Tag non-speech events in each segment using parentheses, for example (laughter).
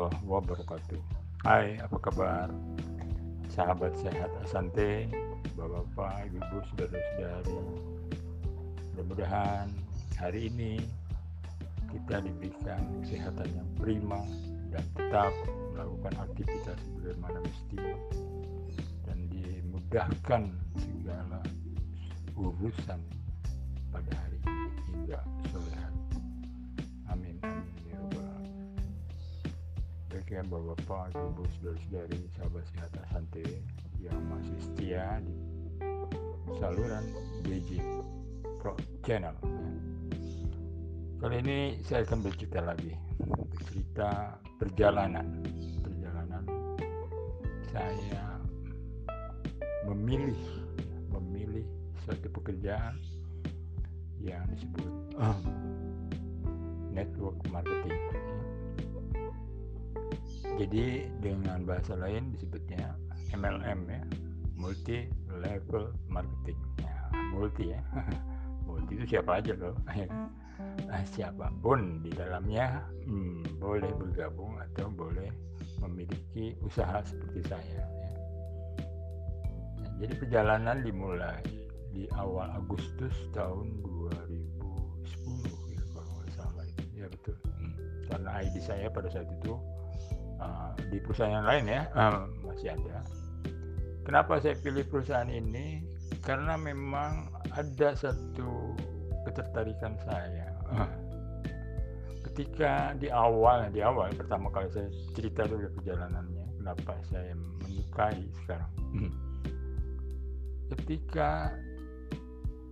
Warahmatullahi wabarakatuh. Hai, apa kabar? Sahabat sehat Asante, Bapak-bapak, Ibu-ibu, saudara-saudari. Mudah-mudahan hari ini kita diberikan kesehatan yang prima dan tetap melakukan aktivitas sebagaimana mestinya dan dimudahkan segala urusan pada hari ini hingga sore Baiklah bapak-bapak, ibu, saudara-saudari, sahabat sehat Asante yang masih setia di saluran BJ Pro Channel. Kali ini saya akan bercerita lagi, bercerita perjalanan, perjalanan saya memilih, memilih suatu pekerjaan yang disebut uh, network marketing. Jadi dengan bahasa lain disebutnya MLM ya, multi level marketing. Ya, multi ya, (laughs) multi itu siapa aja loh. Nah, siapa pun di dalamnya hmm, boleh bergabung atau boleh memiliki usaha seperti saya. Ya. Nah, jadi perjalanan dimulai di awal Agustus tahun 2010 ya, kalau nggak salah itu. Ya betul. Hmm. Karena ID saya pada saat itu di perusahaan yang lain ya. Uh, masih ada. Kenapa saya pilih perusahaan ini? Karena memang ada satu ketertarikan saya. Ketika di awal di awal pertama kali saya cerita dulu perjalanannya kenapa saya menyukai sekarang. Ketika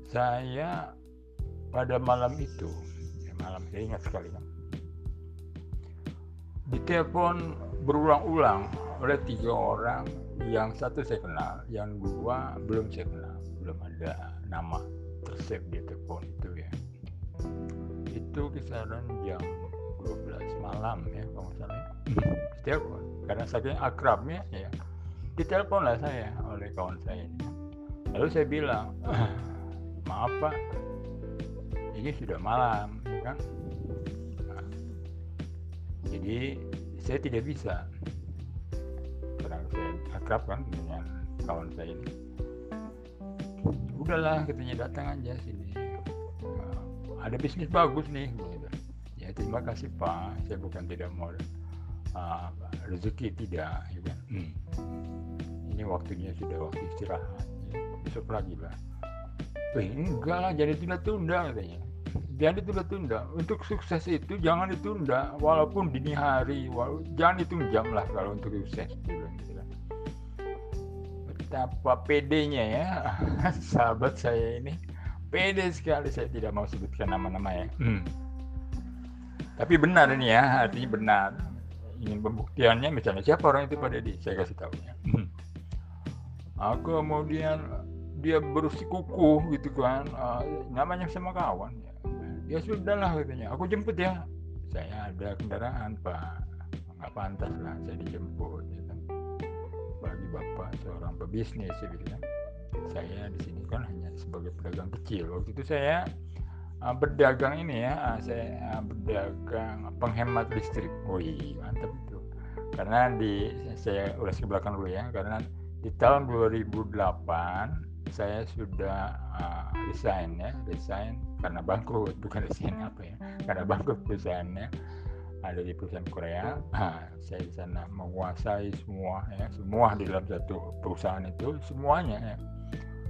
saya pada malam itu ya malam saya ingat sekali kan ditelepon berulang-ulang oleh tiga orang. Yang satu saya kenal yang dua belum saya kenal. Belum ada nama tersave di telepon itu ya. Itu kisaran jam 12 malam ya kalau salah (clears throat) telepon karena saking akrabnya ya ditelepon lah saya oleh kawan saya ini. Lalu saya bilang (clears throat) maaf pak. Ini sudah malam ya kan jadi saya tidak bisa karena saya akrab kan dengan kawan saya ini udahlah katanya datang aja sini uh, ada bisnis bagus nih gitu. ya terima kasih pak saya bukan tidak mau uh, rezeki tidak kan? hmm. ini waktunya sudah waktu istirahat ya. besok lagi lah eh, enggak lah jadi tunda-tunda katanya jangan ditunda-tunda untuk sukses itu jangan ditunda. Walaupun dini hari walaupun, jangan hitung jam lah kalau untuk sukses gitu betapa pedenya ya (laughs) sahabat saya ini. Pede sekali saya tidak mau sebutkan nama-nama ya. Hmm. tapi benar ini ya artinya benar. Ingin pembuktiannya misalnya siapa orang itu pada di saya kasih tahu ya. Hmm. aku kemudian dia bersikukuh gitu kan. Uh, namanya sama kawan ya. Ya sudahlah katanya. Aku jemput ya. Saya ada kendaraan pak. Nggak pantas lah saya dijemput ya bagi bapak seorang pebisnis ya bilang saya di sini kan hanya sebagai pedagang kecil. Waktu itu saya uh, berdagang ini ya uh, saya uh, berdagang penghemat listrik. Wih mantap itu. Karena di saya ulas ke belakang dulu ya. Karena di tahun 2008 saya sudah uh, resign ya resign karena bangkrut (laughs) bukan resign apa ya karena bangkrut perusahaannya ada di perusahaan Korea. Nah, saya di sana menguasai semua ya, semua di dalam satu perusahaan itu semuanya ya.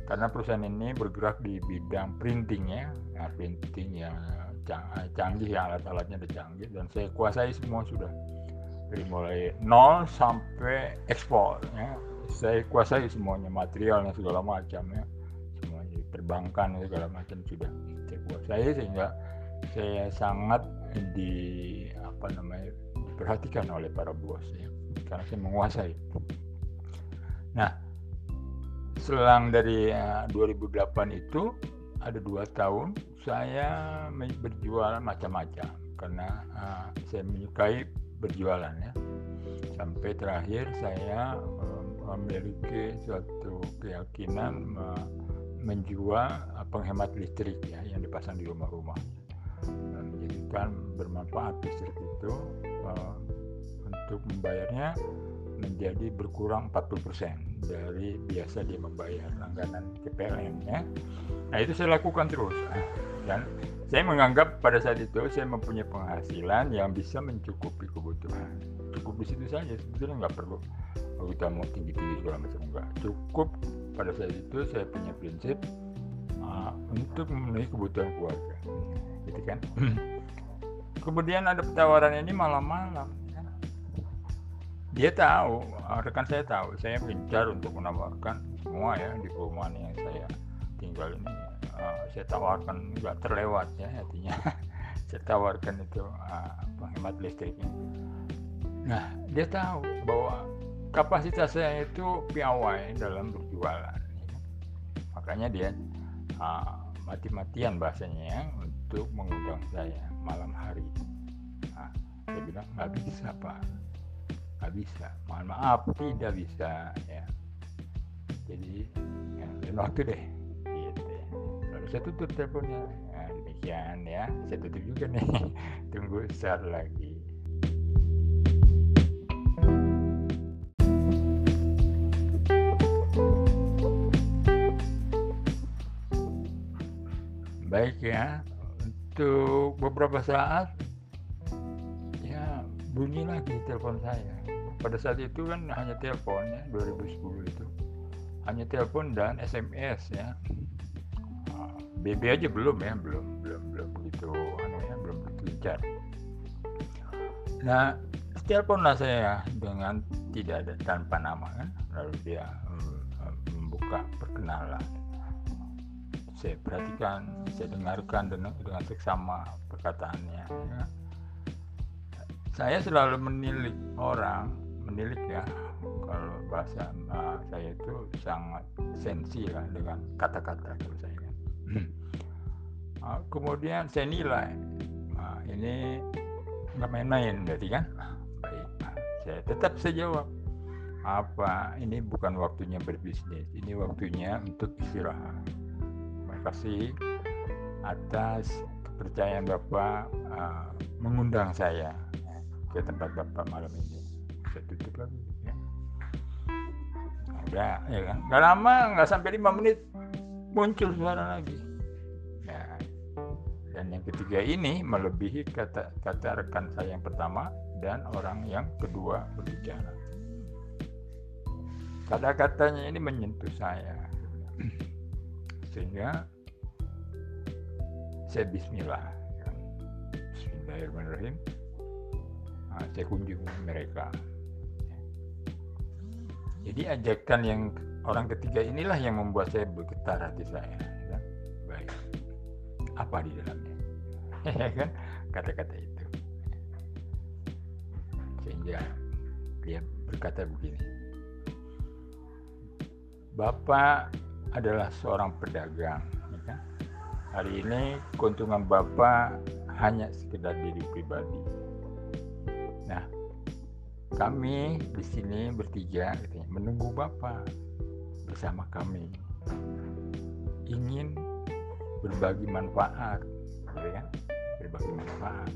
Karena perusahaan ini bergerak di bidang printing ya, nah, printing yang canggih ya alat-alatnya udah canggih dan saya kuasai semua sudah dari mulai nol sampai ekspor ya. Saya kuasai semuanya materialnya segala macam ya, semuanya perbankan segala macam sudah saya kuasai sehingga saya sangat di apa namanya diperhatikan oleh para bos ya. Karena saya menguasai. Nah, selang dari uh, eh, 2008 itu ada dua tahun saya berjualan macam-macam. Karena uh, saya menyukai berjualan ya. Sampai terakhir saya uh, memiliki suatu keyakinan menjual uh, penghemat listrik ya yang dipasang di rumah-rumah menjadikan bermanfaat listrik itu uh, untuk membayarnya menjadi berkurang 40% dari biasa dia membayar langganan ke PLN ya. Nah itu saya lakukan terus dan saya menganggap pada saat itu saya mempunyai penghasilan yang bisa mencukupi kebutuhan. Cukup di situ saja sebetulnya nggak perlu kita mau tinggi tinggi segala macam enggak. Cukup pada saat itu saya punya prinsip uh, untuk memenuhi kebutuhan keluarga, gitu kan. (clears throat) Kemudian ada tawaran ini malam-malam dia tahu rekan saya tahu saya gencar untuk menawarkan semua ya di perumahan yang saya tinggal ini uh, saya tawarkan nggak terlewat ya artinya (laughs) saya tawarkan itu uh, penghemat listriknya. Nah dia tahu bahwa kapasitas saya itu piawai dalam berjualan ya. makanya dia uh, mati-matian bahasanya ya untuk mengundang saya malam hari. Nah, saya bilang nggak bisa pak. Nggak bisa. Mohon maaf tidak bisa ya. Jadi ya, dan waktu deh gitu saya tutup teleponnya. Ya, demikian ya. Saya tutup juga nih. (laughs) Tunggu saat lagi. Baik ya untuk beberapa saat ya bunyi lagi telepon saya. Pada saat itu kan hanya telepon ya 2010 itu. Hanya telepon dan SMS ya BB ah, aja belum ya belum belum belum begitu anu ya belum gencar. Nah teleponlah saya dengan tidak ada tanpa nama kan lalu dia membuka perkenalan. Saya perhatikan saya dengarkan dengan dengan seksama perkataannya ya. saya selalu menilik orang menilik ya kalau bahasa uh, saya itu sangat sensi lah dengan kata-kata kalau saya uh, kemudian saya nilai. Uh, ini nggak main-main berarti kan? Baik nah, saya tetap saya jawab. Apa ini bukan waktunya berbisnis ini waktunya untuk istirahat. Terima kasih atas kepercayaan bapak uh, mengundang saya ke tempat bapak malam ini. Saya tutup lagi ya. Nah, udah ya kan? Nggak lama nggak sampai lima menit muncul suara lagi. Ya. Dan yang ketiga ini melebihi kata kata rekan saya yang pertama dan orang yang kedua berbicara. Kata-katanya ini menyentuh saya. Sehingga saya Bismillah. Bismillahirrahmanirrahim. Nah, saya kunjungi mereka. Jadi ajakan yang orang ketiga inilah yang membuat saya bergetar hati saya. Ya. Baik. Apa di dalamnya? (laughs) ya kan? Kata-kata itu. Sehingga dia berkata begini. Bapak adalah seorang pedagang. Ya kan? Hari ini keuntungan Bapak hanya sekedar diri pribadi. Nah, kami di sini bertiga menunggu Bapak bersama kami. Ingin berbagi manfaat gitu kan berbagi manfaat.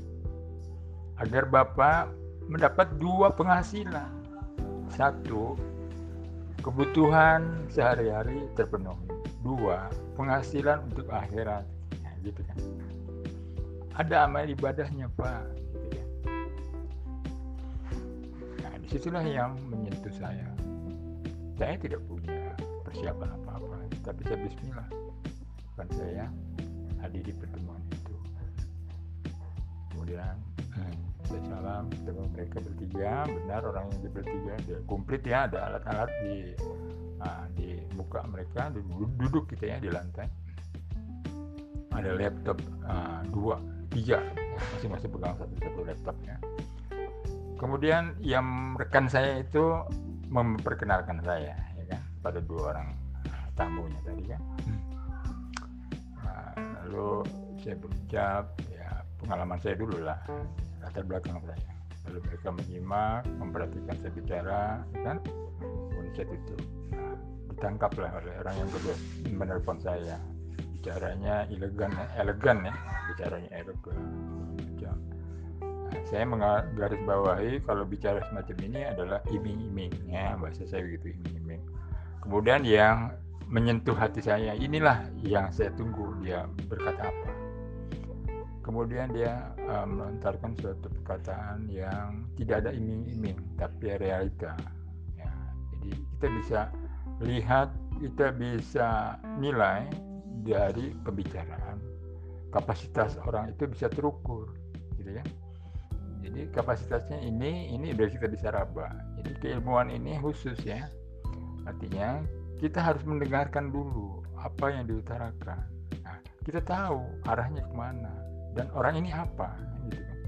Agar Bapak mendapat dua penghasilan. Satu kebutuhan sehari-hari terpenuhi. Dua penghasilan untuk akhirat. Nah, gitu kan. Ada amal ibadahnya Pak. Di situlah yang menyentuh saya. Saya tidak punya persiapan apa-apa. Tapi saya bismillah. Kan saya hadir di pertemuan itu. Kemudian hmm, saya salam ketemu mereka bertiga. Benar orang yang bertiga dia komplit ya ada alat-alat di uh, di muka mereka duduk, duduk gitu ya di lantai. Ada laptop uh, dua tiga. Masing-masing pegang satu-satu laptopnya kemudian yang rekan saya itu memperkenalkan saya pada dua orang tamunya tadi kan nah, lalu saya berucap ya pengalaman saya dulu lah latar belakang saya. Lalu mereka menyimak memperhatikan saya bicara ya kan kemudian saya tutup. Nah, ditangkaplah oleh orang yang kedua menelpon saya. Bicaranya elegan elegan ya bicaranya elegan. Nah, saya menggarisbawahi kalau bicara semacam ini adalah iming-iming ya bahasa saya begitu iming-iming kemudian yang menyentuh hati saya inilah yang saya tunggu dia berkata apa. Kemudian dia uh, melontarkan suatu perkataan yang tidak ada iming-iming tapi realita. Ya, jadi kita bisa lihat kita bisa nilai dari pembicaraan. Kapasitas orang itu bisa terukur gitu ya. Jadi kapasitasnya ini ini sudah kita bisa raba. Jadi keilmuan ini khusus ya artinya kita harus mendengarkan dulu apa yang diutarakan. Nah, kita tahu arahnya ke mana dan orang ini apa gitu kan.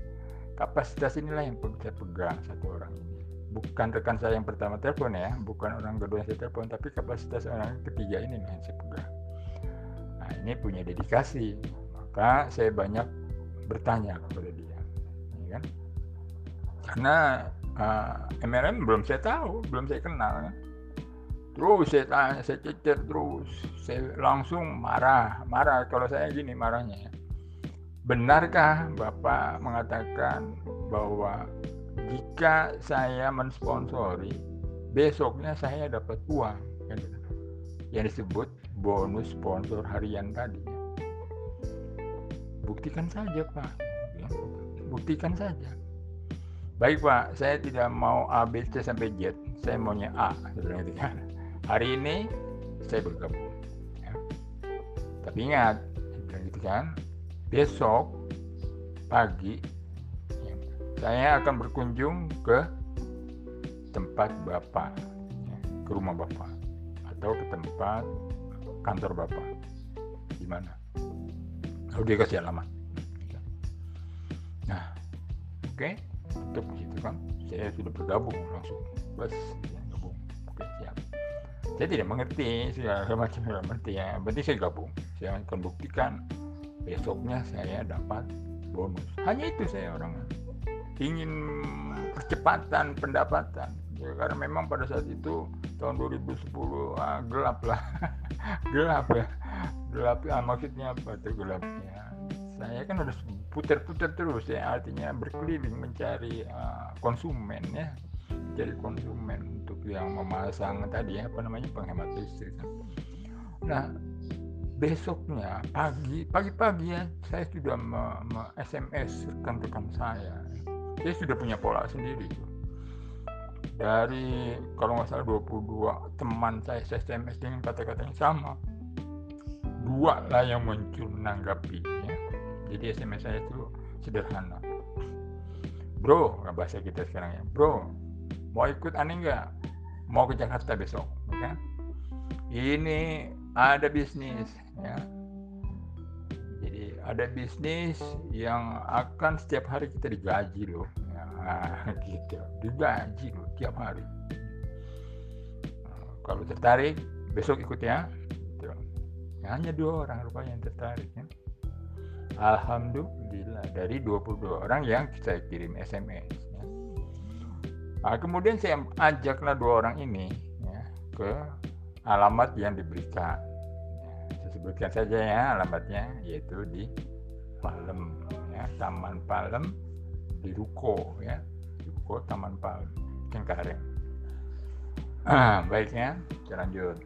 Kapasitas inilah yang saya pegang satu orang ini. Bukan rekan saya yang pertama telepon ya bukan orang kedua yang saya telepon tapi kapasitas orang ketiga ini yang saya pegang. Nah ini punya dedikasi. Maka saya banyak bertanya kepada dia ya kan. Karena uh, eh, MLM belum saya tahu belum saya kenal kan terus saya tanya saya cecer terus. Saya langsung marah marah. Kalau saya gini marahnya ya benarkah Bapak mengatakan bahwa jika saya mensponsori besoknya saya dapat uang? Kan yang disebut bonus sponsor harian tadi. Buktikan saja Pak. Buktikan saja. Baik Pak. Saya tidak mau A B C sampai Z. Saya maunya A gitu kan hari ini saya bergabung ya. tapi ingat gitu kan besok pagi ya, saya akan berkunjung ke tempat bapak ya, ke rumah bapak atau ke tempat kantor bapak. Di mana? Lalu dia kasih alamat. Nah oke okay. begitu kan saya sudah bergabung langsung. Bos ya, gabung. Oke siap saya tidak mengerti segala macam segala mengerti ya berarti saya gabung. Saya akan buktikan besoknya saya dapat bonus. Hanya itu saya orang ingin percepatan pendapatan. Ya, karena memang pada saat itu tahun 2010 ah, gelap lah. (laughs) Gelap ya. Gelap ya maksudnya apa itu gelapnya? Saya kan harus putar-putar terus ya. Artinya berkeliling mencari uh, konsumen ya jadi konsumen untuk yang memasang tadi apa namanya penghemat listrik. Nah besoknya pagi pagi-pagi ya saya sudah me, me SMS rekan-rekan saya. Saya sudah punya pola sendiri. Dari kalau nggak salah 22 teman saya, SMS dengan kata-kata yang sama. Dua lah yang muncul menanggapi ya. jadi SMS saya itu sederhana. Bro bahasa kita sekarang ya. Bro mau ikut aneh nggak? Mau ke Jakarta besok ya ini ada bisnis ya. Jadi ada bisnis yang akan setiap hari kita digaji loh ya, (laughs) gitu. Digaji loh tiap hari. Nah, kalau tertarik besok ikut ya. Gitu. hanya dua orang rupanya yang tertarik ya. Alhamdulillah dari 22 orang yang saya kirim SMS ya. Nah, kemudian saya ajaklah dua orang ini ya, ke alamat yang diberikan. Sebutkan saja ya alamatnya yaitu di Palem ya Taman Palem di Ruko ya Ruko Taman Palem Cengkareng. Ah, baiknya kita lanjut.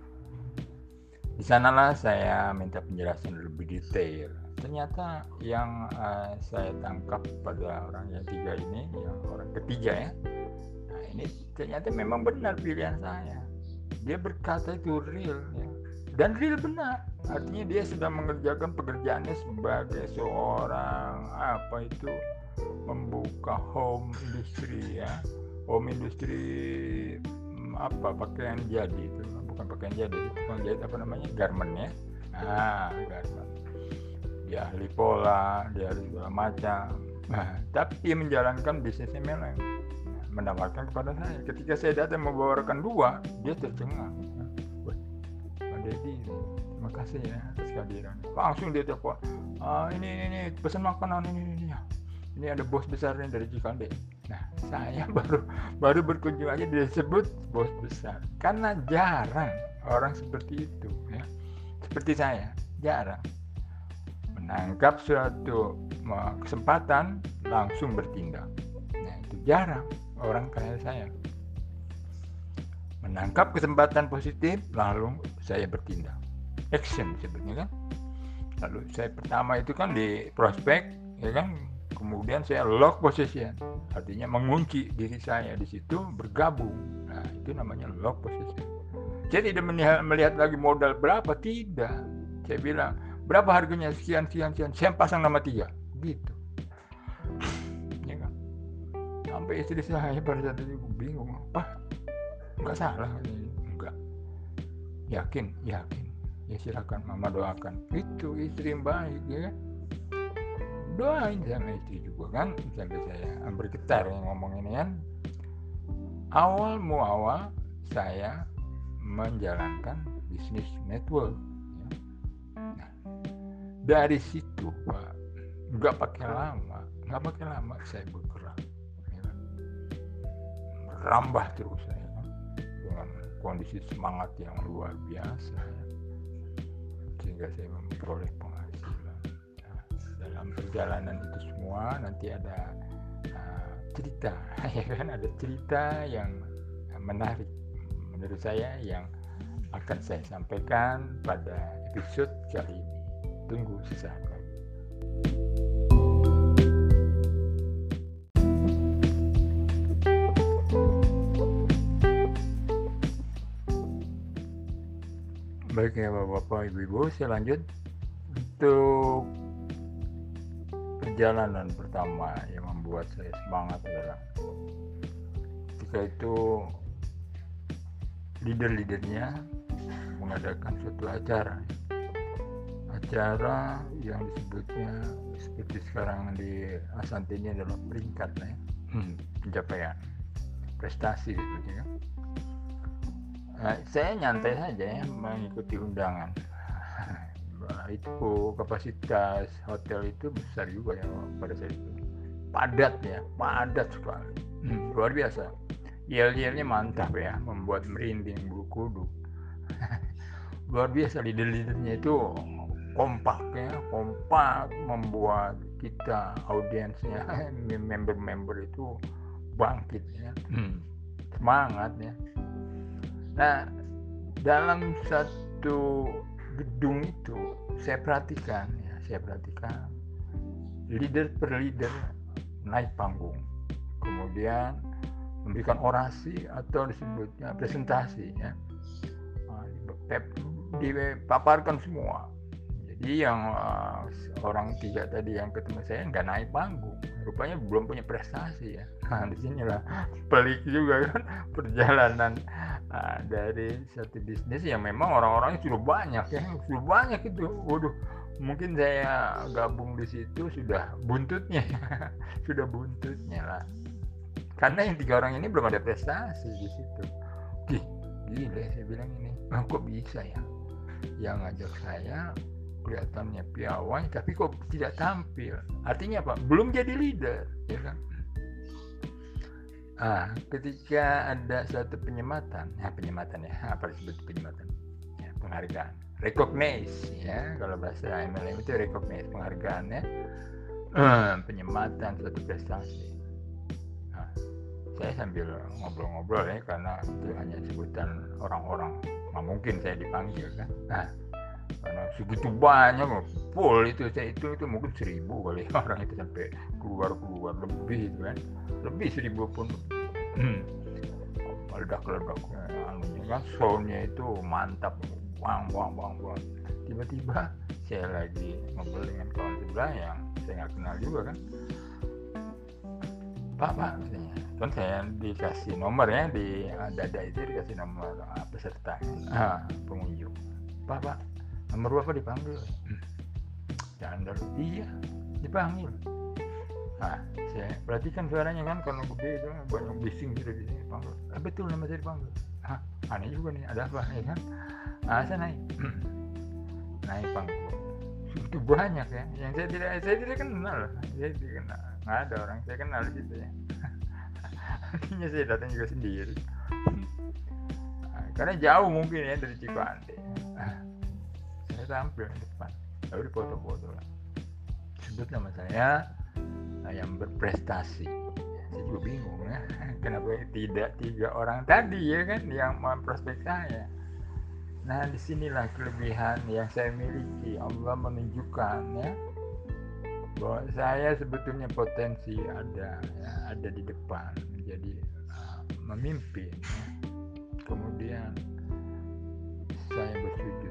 Di sanalah saya minta penjelasan lebih detail. Ternyata yang uh, saya tangkap pada orang yang tiga ini yang orang ketiga ya ini ternyata memang benar pilihan saya. Dia berkata itu real ya. Dan real benar. Artinya dia sedang mengerjakan pekerjaannya sebagai seorang apa itu membuka home industry ya. Home industry hmm, apa pakaian jadi itu. Bukan pakaian jadi itu jahit apa namanya garment ya. Nah garment. Dia ahli pola dia ahli segala macam. Nah, tapi menjalankan bisnis MLM nah, menawarkan kepada saya. Ketika saya datang membawakan dua dia tercengang. Dedi terima kasih ya atas kehadiran. Langsung dia telepon ah, ini, ini ini pesan makanan ini ini ini. Ada bos besarnya dari Cikande nah saya (laughs) baru baru berkunjung aja disebut bos besar. Karena jarang orang seperti itu ya. Seperti saya jarang. Menangkap suatu kesempatan langsung bertindak. Jarang orang kayak saya. Menangkap kesempatan positif lalu saya bertindak. Action sebetulnya kan? Lalu saya pertama itu kan di prospek ya kan? Kemudian saya lock position. Artinya mengunci diri saya di situ bergabung. Nah itu namanya lock position. Saya tidak melihat, melihat lagi modal berapa tidak. Saya bilang berapa harganya? Sekian sekian sekian. Saya pasang nama tiga. Gitu sampai istri saya pada saat itu bingung apa? Nggak salah. Enggak yakin yakin. Ya silakan mama doakan. Itu istri yang baik ya doain sama istri juga kan? Sampai saya bergetar yang ngomong ini kan? Awal muawal saya menjalankan bisnis network ya. nah, dari situ pak nggak pakai lama. Nggak pakai lama saya bergerak. Kan. Merambah terus saya dengan kondisi semangat yang luar biasa sehingga saya memperoleh penghasilan. Nah, dalam perjalanan itu semua nanti ada uh, cerita, (laughs) ya kan ada cerita yang menarik menurut saya yang akan saya sampaikan pada episode kali ini. Tunggu sesaat Baik ya Bapak Ibu-Ibu, saya lanjut. Untuk perjalanan pertama yang membuat saya semangat adalah ketika itu leader-leadernya mengadakan suatu acara. Acara yang disebutnya seperti sekarang di Asante ini adalah peringkat ya. Hmm, pencapaian. Prestasi sebetulnya Nah, saya nyantai saja ya mengikuti undangan. Nah, itu kapasitas hotel itu besar juga ya pada saat itu. Padat ya, padat sekali. Hmm, luar biasa. Yel-yelnya mantap ya, membuat merinding bulu kuduk. (laughs) luar biasa leader-leadernya itu kompak ya, kompak membuat kita audiensnya (laughs) member-member itu bangkit ya. Hmm, semangat ya Nah, dalam satu gedung itu saya perhatikan ya, saya perhatikan leader per leader naik panggung. Kemudian memberikan orasi atau disebutnya presentasi ya. Nah, dipaparkan semua. Jadi yang uh, orang tiga tadi yang ketemu saya nggak naik panggung, rupanya belum punya prestasi ya. (laughs) Nah di sinilah pelik juga kan (laughs) perjalanan Nah, dari satu bisnis yang memang orang-orangnya sudah banyak ya, sudah banyak itu. Waduh, mungkin saya gabung di situ sudah buntutnya, (laughs) sudah buntutnya lah. Karena yang tiga orang ini belum ada prestasi di situ. Gih, gila saya bilang ini, oh, kok bisa ya? Yang ngajak saya kelihatannya piawai, tapi kok tidak tampil. Artinya apa? Belum jadi leader, ya kan? Ah, ketika ada satu penyematan, ya penyematan ya, apa disebut penyematan? Ya, penghargaan, recognize ya, kalau bahasa MLM itu recognize penghargaan ya, uh, penyematan suatu prestasi. Nah, saya sambil ngobrol-ngobrol ya, karena itu hanya sebutan orang-orang, nggak mungkin saya dipanggil kan. Nah, karena segitu banyak full itu saya itu itu mungkin seribu kali (laughs) orang itu sampai keluar keluar lebih itu kan. Lebih seribu pun. Hmm. meledak ledak anunya kan. Soundnya itu mantap. Wang wang wang wang. Tiba-tiba saya lagi ngobrol dengan kawan sebelah yang saya nggak kenal juga kan. Pak pak katanya. Kan saya dikasih nomor ya di dada itu dikasih nomor ah, peserta ah, pengunjung. Pak pak nomor berapa dipanggil? Jangan dulu iya dipanggil. Nah saya perhatikan suaranya kan karena gede itu banyak bising gitu di sini panggil ah, betul nama saya dipanggil. Hah, aneh juga nih ada apa ya kan? Ah saya naik. (clears throat) Naik panggung. Itu banyak ya. Yang saya tidak saya tidak kenal saya tidak kenal. Nggak ada orang saya kenal di situ ya. (laughs) Akhirnya saya datang juga sendiri. Nah, karena jauh mungkin ya dari Cipande saya tampil di depan. Lalu di foto-foto lah. Sebut nama saya yang berprestasi. Saya juga bingung ya (laughs) kenapa tidak tiga orang tadi ya kan yang memprospek saya. Nah di sinilah kelebihan yang saya miliki. Allah menunjukkan ya bahwa saya sebetulnya potensi ada ya, ada di depan. Menjadi uh, memimpin ya. kemudian saya bersujud ya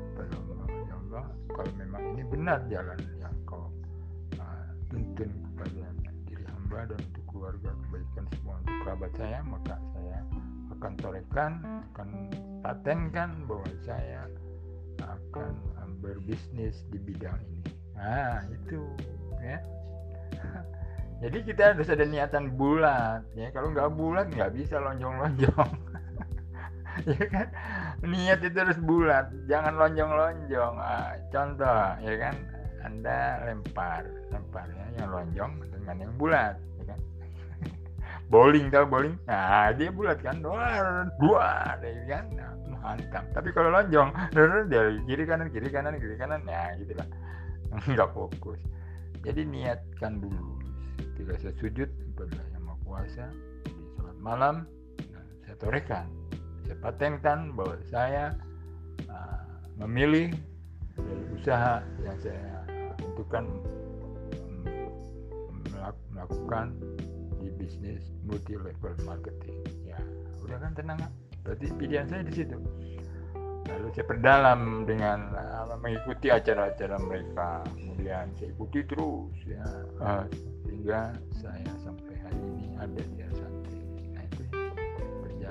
Allah kalau memang ini benar jalan yang kau uh, tuntun kepada diri hamba dan untuk keluarga kebaikan semua untuk kerabat saya maka saya akan torekan akan patenkan bahwa saya akan uh, berbisnis di bidang ini. Nah itu ya. (laughs) Jadi kita harus ada niatan bulat ya. Kalau nggak bulat nggak bisa lonjong-lonjong. (laughs) Ya kan niat itu harus bulat jangan lonjong-lonjong. Ah, contoh ya kan? Anda lempar lempar ya yang lonjong dengan yang bulat ya kan? (laughs) Bowling tau bowling? Nah dia bulat kan? Dua dua ya kan? Nah, mantap tapi kalau lonjong dari kiri kanan kiri kanan kiri kanan ya gitulah (laughs) nggak fokus. Jadi niatkan dulu. Ketika saya sujud kepada yang maha kuasa di sholat malam nah, saya torekan saya patenkan bahwa saya uh, memilih dari usaha yang saya tentukan melakukan di bisnis multi level marketing. Ya udah kan tenang berarti pilihan saya di situ. Lalu saya perdalam dengan uh, mengikuti acara-acara mereka. Kemudian saya ikuti terus ya. Uh, sehingga saya sampai hari ini ada di itu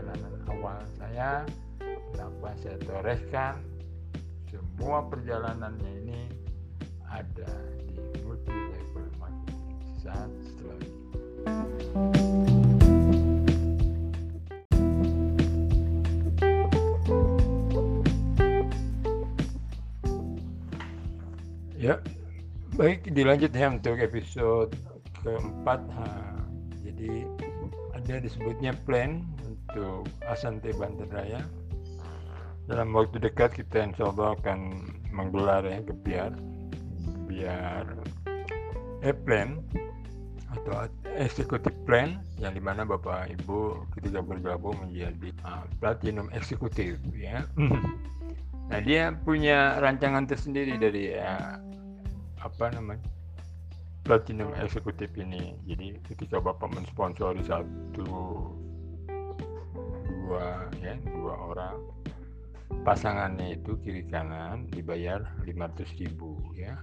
perjalanan awal saya kenapa saya toreskan semua perjalanannya ini ada di multi level marketing saat Ya, baik dilanjut ya untuk episode keempat. Ha, jadi ada disebutnya plan untuk Asante Banten Raya. Dalam waktu dekat kita insya Allah akan menggelar ya kebiar biar e plan atau eksekutif plan yang di mana bapak ibu ketika bergabung menjadi uh, platinum eksekutif ya. (laughs) nah dia punya rancangan tersendiri dari ya, apa namanya platinum eksekutif ini jadi ketika bapak mensponsori satu dua ya dua orang. Pasangannya itu kiri kanan dibayar 500 ribu ya.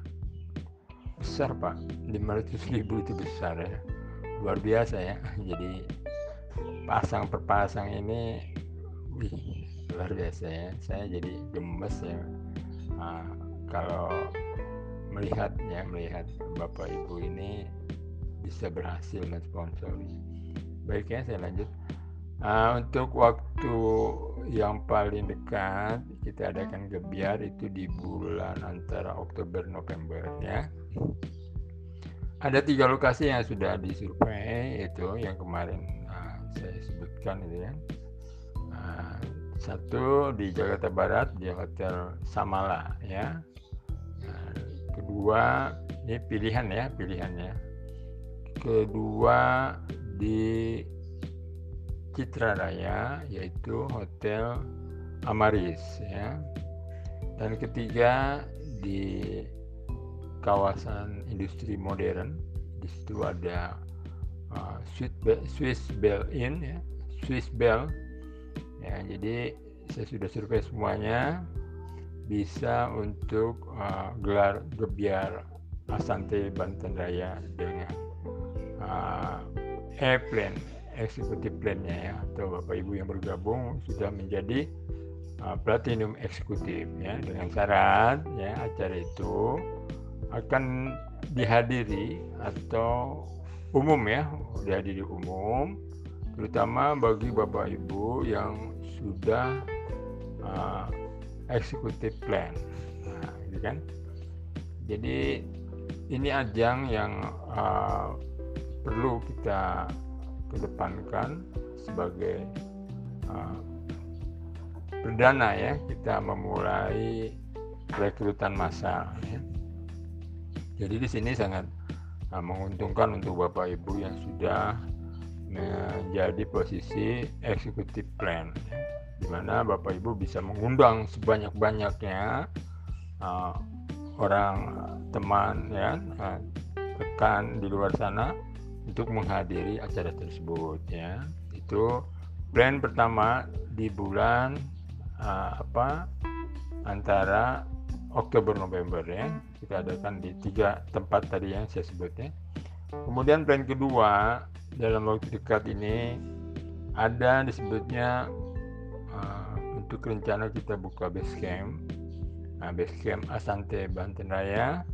Besar pak. 500 ribu itu besar ya. Luar biasa ya. (laughs) Jadi pasang per pasang ini wih luar biasa ya. Saya jadi gemes ya. Nah, kalau melihatnya melihat bapak ibu ini bisa berhasil mensponsori. Baiknya saya lanjut uh, untuk waktu yang paling dekat kita adakan gebiar itu di bulan antara Oktober November ya. Ada tiga lokasi yang sudah disurvei itu yang kemarin uh, saya sebutkan itu ya. Uh, satu di Jakarta Barat di Hotel Samala ya. Kedua ini pilihan ya pilihannya. Kedua di Citra Raya yaitu Hotel Amaris ya. Dan ketiga di kawasan industri modern di situ ada uh, Swiss Bell Inn ya. Swiss Bell. Ya jadi saya sudah survei semuanya bisa untuk uh, gelar gebiar Asante Banten Raya dengan uh, e-plan eksekutif plannya ya atau bapak ibu yang bergabung sudah menjadi uh, platinum eksekutif ya dengan syarat ya acara itu akan dihadiri atau umum ya dihadiri umum terutama bagi bapak ibu yang sudah uh, executive plan. Nah ini kan? Jadi ini ajang yang uh, perlu kita kedepankan sebagai uh, perdana ya kita memulai rekrutan massal ya. jadi di sini sangat uh, menguntungkan untuk bapak ibu yang sudah menjadi posisi executive plan ya, di mana Bapak Ibu bisa mengundang sebanyak-banyaknya uh, orang teman ya uh, rekan di luar sana untuk menghadiri acara tersebut ya itu plan pertama di bulan uh, apa antara Oktober November ya. Kita adakan di tiga tempat tadi yang saya sebutnya kemudian plan kedua dalam waktu dekat ini ada disebutnya uh, untuk rencana kita buka base camp nah, base camp Asante Banten Raya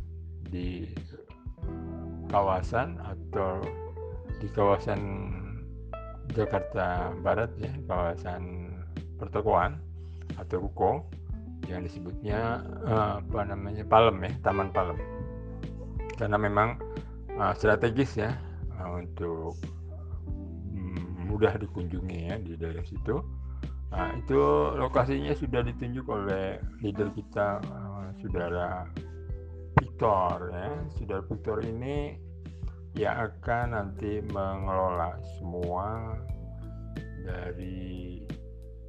di kawasan atau di kawasan Jakarta Barat ya kawasan pertokoan atau ruko yang disebutnya uh, apa namanya Palem ya Taman Palem. Karena memang uh, strategis ya uh, untuk um, mudah dikunjungi ya di daerah situ. Nah itu lokasinya sudah ditunjuk oleh leader kita uh, saudara Victor ya. Saudara Victor ini yang akan nanti mengelola semua dari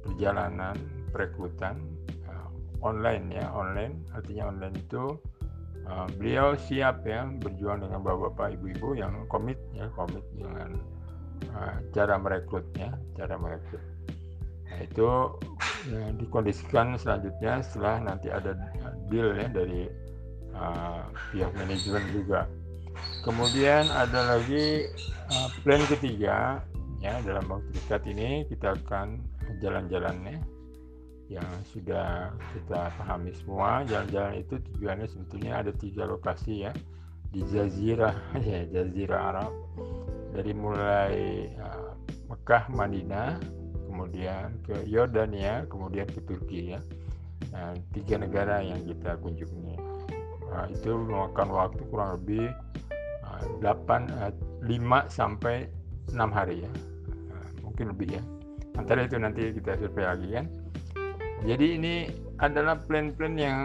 perjalanan perekrutan uh, online ya online. Artinya online itu uh, beliau siap ya berjuang dengan bapak-bapak ibu-ibu yang komit ya komit dengan uh, cara merekrutnya cara merekrut. Nah itu ya, dikondisikan selanjutnya setelah nanti ada deal ya dari uh, pihak manajemen juga kemudian ada lagi uh, plan ketiga ya dalam waktu dekat ini kita akan jalan-jalannya. Yang sudah kita pahami semua. Jalan-jalan itu tujuannya sebetulnya ada tiga lokasi ya. Di Jazirah (laughs) ya Jazirah Arab. Dari mulai uh, Mekah Madinah kemudian ke Yordania kemudian ke Turki ya. Nah, tiga negara yang kita kunjungi. Nah, itu memakan waktu kurang lebih 8 5 eh, sampai 6 hari ya. Eh, mungkin lebih ya. Antara itu nanti kita survei lagi kan. Jadi ini adalah plan-plan yang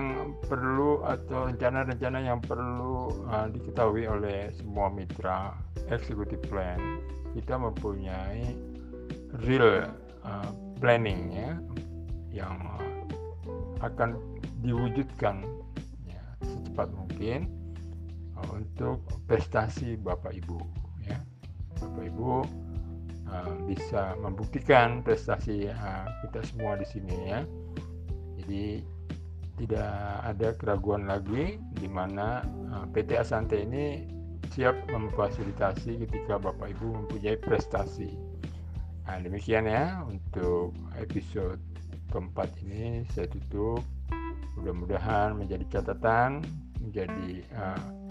perlu atau rencana-rencana yang perlu uh, diketahui oleh semua mitra executive plan. Kita mempunyai real uh, planning ya yang akan diwujudkan ya, secepat mungkin untuk prestasi Bapak Ibu ya. Bapak Ibu uh, bisa membuktikan prestasi uh, kita semua di sini ya. Jadi tidak ada keraguan lagi di mana uh, PT Asante ini siap memfasilitasi ketika Bapak Ibu mempunyai prestasi. Nah, demikian ya untuk episode keempat ini saya tutup. Mudah-mudahan menjadi catatan, menjadi uh,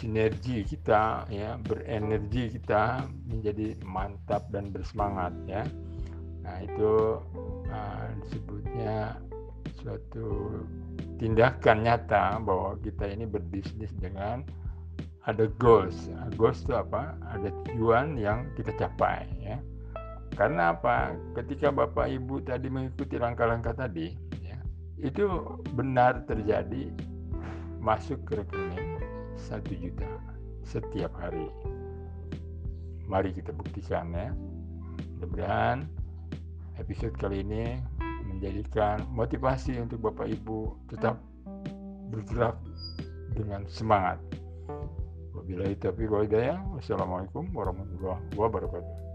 sinergi kita ya berenergi kita menjadi mantap dan bersemangat ya. Nah itu uh, disebutnya suatu tindakan nyata bahwa kita ini berbisnis dengan ada goals. Goals itu apa? Ada tujuan yang kita capai ya. Karena apa? Ketika bapak ibu tadi mengikuti langkah-langkah tadi ya itu benar terjadi masuk ke rekening satu juta setiap hari. Mari kita buktikan ya. Mudah-mudahan episode kali ini menjadikan motivasi untuk Bapak Ibu tetap bergerak dengan semangat. Wabillahi taufiq wal hidayah. Wassalamualaikum warahmatullahi wabarakatuh.